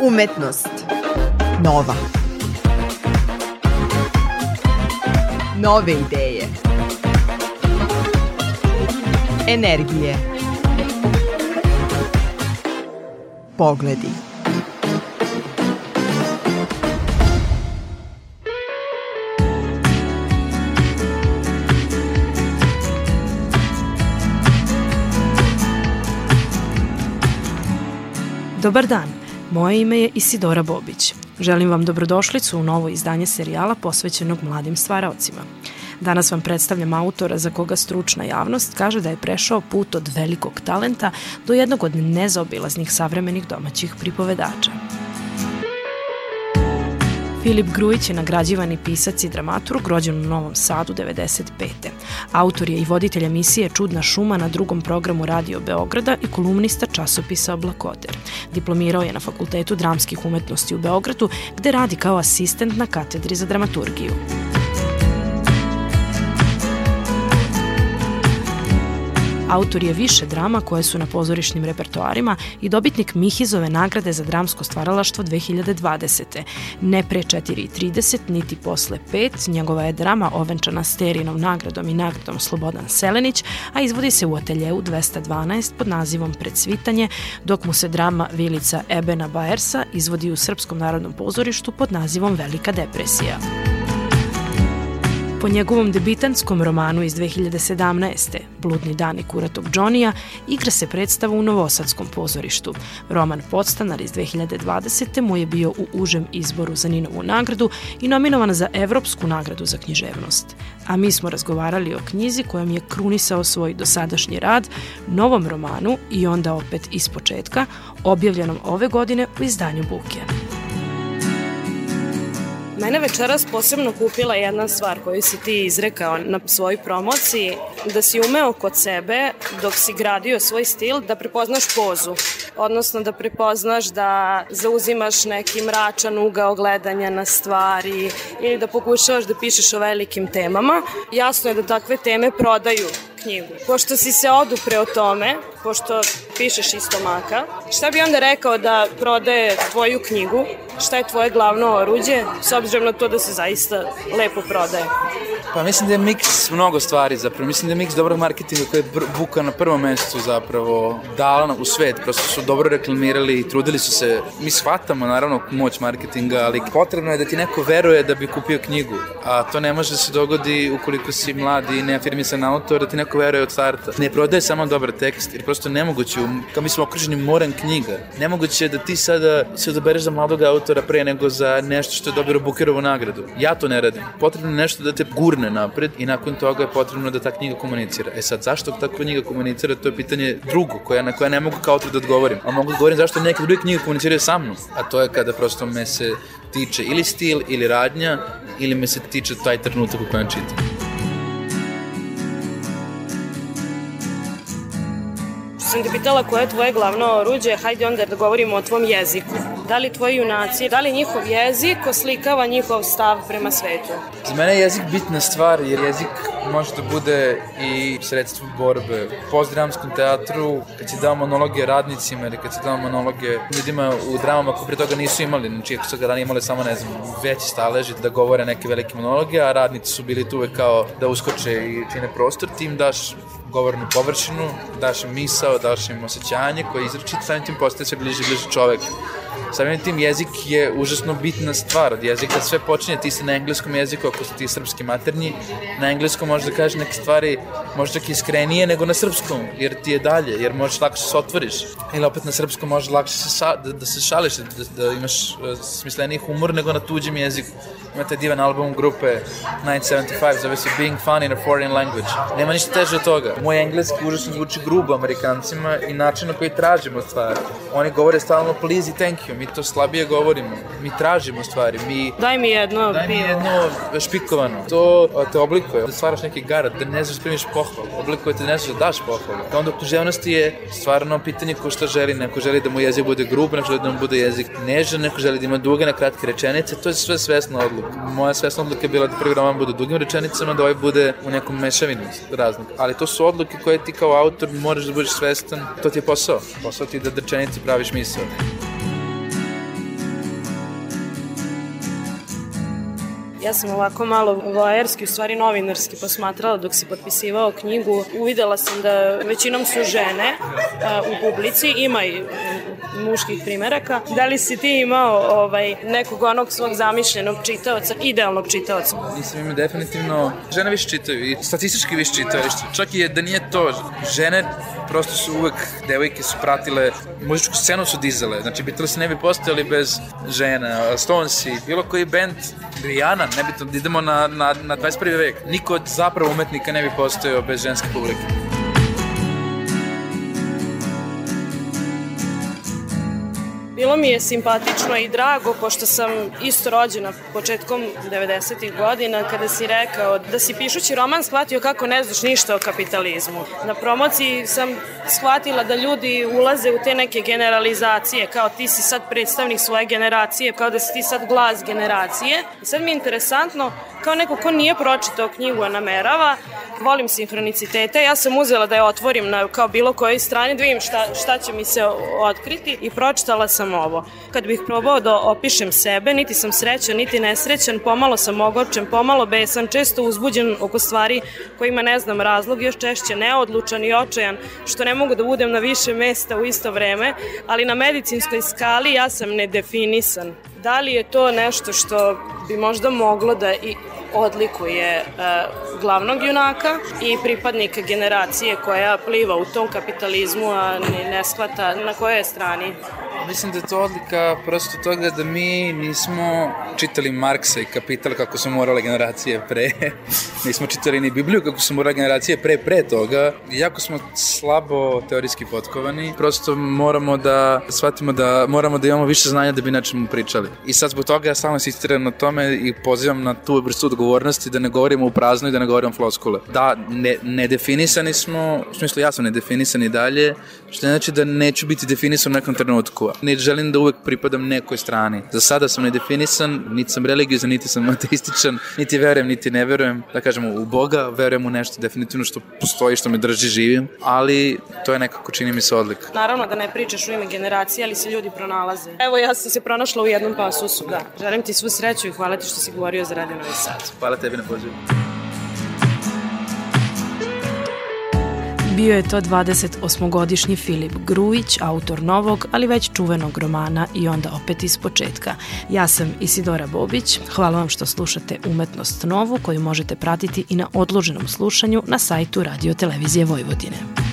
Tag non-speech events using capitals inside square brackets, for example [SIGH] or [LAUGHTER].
Umetnost. Nova. Nove ideje. Energije. Pogledi. Dobar dan, moje ime je Isidora Bobić. Želim vam dobrodošlicu u novo izdanje serijala posvećenog mladim stvaraocima. Danas vam predstavljam autora za koga stručna javnost kaže da je prešao put od velikog talenta do jednog od nezaobilaznih savremenih domaćih pripovedača. Filip Grujić je nagrađivani pisac i dramaturg rođen u Novom Sadu 95. Autor je i voditelj emisije Čudna šuma na drugom programu Radio Beograda i kolumnista časopisa Oblakoter. Diplomirao je na Fakultetu dramskih umetnosti u Beogradu, gde radi kao asistent na katedri za dramaturgiju. Autor je više drama koje su na pozorišnim repertoarima i dobitnik Mihizove nagrade za dramsko stvaralaštvo 2020. Ne pre 4.30, niti posle 5, njegova je drama ovenčana Sterinom nagradom i nagradom Slobodan Selenić, a izvodi se u ateljeu 212 pod nazivom Predsvitanje, dok mu se drama Vilica Ebena Baersa izvodi u Srpskom narodnom pozorištu pod nazivom Velika depresija. Po njegovom debitantskom romanu iz 2017. Bludni dani kuratog Džonija igra se predstava u Novosadskom pozorištu. Roman Podstanar iz 2020. mu je bio u užem izboru za Ninovu nagradu i nominovan za Evropsku nagradu za književnost. A mi smo razgovarali o knjizi kojom je krunisao svoj dosadašnji rad, novom romanu i onda opet iz početka, objavljenom ove godine u izdanju Buke. Mene večeras posebno kupila jedna stvar koju si ti izrekao na svojoj promociji, da si umeo kod sebe, dok si gradio svoj stil, da prepoznaš pozu. Odnosno da prepoznaš da zauzimaš neki mračan ugao gledanja na stvari ili da pokušavaš da pišeš o velikim temama. Jasno je da takve teme prodaju knjigu. Pošto si se odupre o tome, pošto pišeš iz stomaka, šta bi onda rekao da prodaje tvoju knjigu? Šta je tvoje glavno oruđe, s obzirom na to da se zaista lepo prodaje? Pa mislim da je miks mnogo stvari zapravo. Mislim da je miks dobrog marketinga koji je Buka na prvom mesecu zapravo dala u svet. Prosto su dobro reklamirali i trudili su se. Mi shvatamo naravno moć marketinga, ali potrebno je da ti neko veruje da bi kupio knjigu. A to ne može da se dogodi ukoliko si mladi i neafirmisan autor, da ti neko veruje od starta. Ne prodaje samo dobar tekst, jer prosto nemoguće, kao mi smo okruženi moren knjiga, nemoguće je da ti sada se odabereš za mladog autora pre nego za nešto što je dobilo Bukerovu nagradu. Ja to ne radim. Potrebno je nešto da te gurne napred i nakon toga je potrebno da ta knjiga komunicira. E sad, zašto ta knjiga komunicira, to je pitanje drugo, koja, na koja ne mogu kao autor da odgovorim. A mogu da odgovorim zašto neke druge knjige komuniciraju sa mnom. A to je kada prosto me se tiče ili stil, ili radnja, ili me se tiče taj trenutak u kojem čitam. sam te pitala koje je tvoje glavno oruđe, hajde onda da govorimo o tvom jeziku. Da li tvoji junaci, da li njihov jezik oslikava njihov stav prema svetu? Za mene je jezik bitna stvar, jer jezik može da bude i sredstvo borbe. Po dramskom teatru, kad si dao monologe radnicima ili kad si dao monologe ljudima u dramama koji pre toga nisu imali, znači ako su ga ranije imali samo, ne znam, veći staleži da govore neke velike monologe, a radnici su bili tu uvek kao da uskoče i čine prostor, tim daš govornu površinu, daš im misao, daš im osjećanje koje izračit, samim tim postaje sve bliže bliže čovek. Samim tim jezik je užasno bitna stvar. Od jezika sve počinje, ti se na engleskom jeziku, ako su ti srpski maternji, na engleskom možeš da kažeš neke stvari možda čak iskrenije nego na srpskom, jer ti je dalje, jer možeš lakše se otvoriš. Ili opet na srpskom možeš lakše se da, da se šališ, da, da imaš uh, smisleniji humor nego na tuđem jeziku. Imate divan album grupe 975, zove se Being Fun in a Foreign Language. Nema ništa teže od toga. Moj engleski užasno zvuči grubo amerikancima i način na koji tražimo stvari. Oni govore stalno please i thank you, mi to slabije govorimo. Mi tražimo stvari, mi... Daj mi jedno Daj mi jedno špikovano. To te oblikuje, da stvaraš neki garad, da ne znaš da primiš pohvalu. Oblikuje te da ne znaš da daš pohvalu. Kao onda književnosti je stvarno pitanje ko šta želi. Neko želi da mu jezik bude grub, neko želi da mu bude jezik nežan, neko želi da ima duge na kratke rečenice. To je sve svesna odluka. Moja svesna odluka je bila da prvi roman bude dugim rečenicama, da ovaj bude u nekom mešavini raznog. Ali to su odluke koje ti kao autor moraš da budeš svestan. To ti je posao. Posao ti je da rečenici praviš misao. Ja sam ovako malo voajerski, u stvari novinarski posmatrala dok si potpisivao knjigu. Uvidela sam da većinom su žene a, u publici, ima i muških primeraka. Da li si ti imao ovaj, nekog onog svog zamišljenog čitaoca, idealnog čitaoca? Nisam imao definitivno, žene više čitaju i statistički više čitaju, čak i da nije to, žene prosto su uvek, devojke su pratile, muzičku scenu su dizale, znači Beatles ne bi postojali bez žena, Stonesi, bilo koji band, Rihanna, nebitno, da idemo na, na, na 21. vek, niko od zapravo umetnika ne bi postojao bez ženske publike. Bilo mi je simpatično i drago, pošto sam isto rođena početkom 90. godina, kada si rekao da si pišući roman shvatio kako ne znaš ništa o kapitalizmu. Na promociji sam shvatila da ljudi ulaze u te neke generalizacije, kao ti si sad predstavnik svoje generacije, kao da si ti sad glas generacije. I sad mi je interesantno, kao neko ko nije pročitao knjigu, a namerava, volim sinhronicitete, ja sam uzela da je otvorim na kao bilo kojoj strani, da vidim šta, šta će mi se otkriti i pročitala sam ovo. Kad bih probao da opišem sebe, niti sam srećan, niti nesrećan, pomalo sam ogorčen, pomalo besan, često uzbuđen oko stvari kojima ne znam razlog, još češće neodlučan i očajan, što ne mogu da budem na više mesta u isto vreme, ali na medicinskoj skali ja sam nedefinisan. Da li je to nešto što bi možda moglo da i odlikuje uh, glavnog junaka i pripadnika generacije koja pliva u tom kapitalizmu, a ne, ne shvata na kojoj strani. Mislim da je to odlika prosto toga da mi nismo čitali Marksa i Kapital kako su morale generacije pre. [LAUGHS] nismo čitali ni Bibliju kako su morale generacije pre pre toga. Jako smo slabo teorijski potkovani. Prosto moramo da shvatimo da moramo da imamo više znanja da bi nečemu pričali. I sad zbog toga ja stalno insistiram na tome i pozivam na tu vrstu odgovornosti da ne govorimo u prazno i da ne govorimo floskule. Da, ne, nedefinisani smo, u smislu ja sam nedefinisani dalje, što ne znači da neću biti definisan u nekom trenutku ne želim da uvek pripadam nekoj strani. Za sada sam nedefinisan, niti sam religiozan, niti sam [LAUGHS] ateističan, niti verujem, niti ne verujem. Da kažemo, u Boga verujem u nešto definitivno što postoji, što me drži živim, ali to je nekako čini mi se odlika. Naravno da ne pričaš u ime generacije, ali se ljudi pronalaze. Evo ja sam se pronašla u jednom pasusu, da. Želim ti svu sreću i hvala ti što si govorio za Radio Novi Sad. Hvala tebi na pozivu. Bio je to 28-godišnji Filip Grujić, autor novog, ali već čuvenog romana i onda opet iz početka. Ja sam Isidora Bobić, hvala vam što slušate Umetnost novu koju možete pratiti i na odloženom slušanju na sajtu Radio Televizije Vojvodine.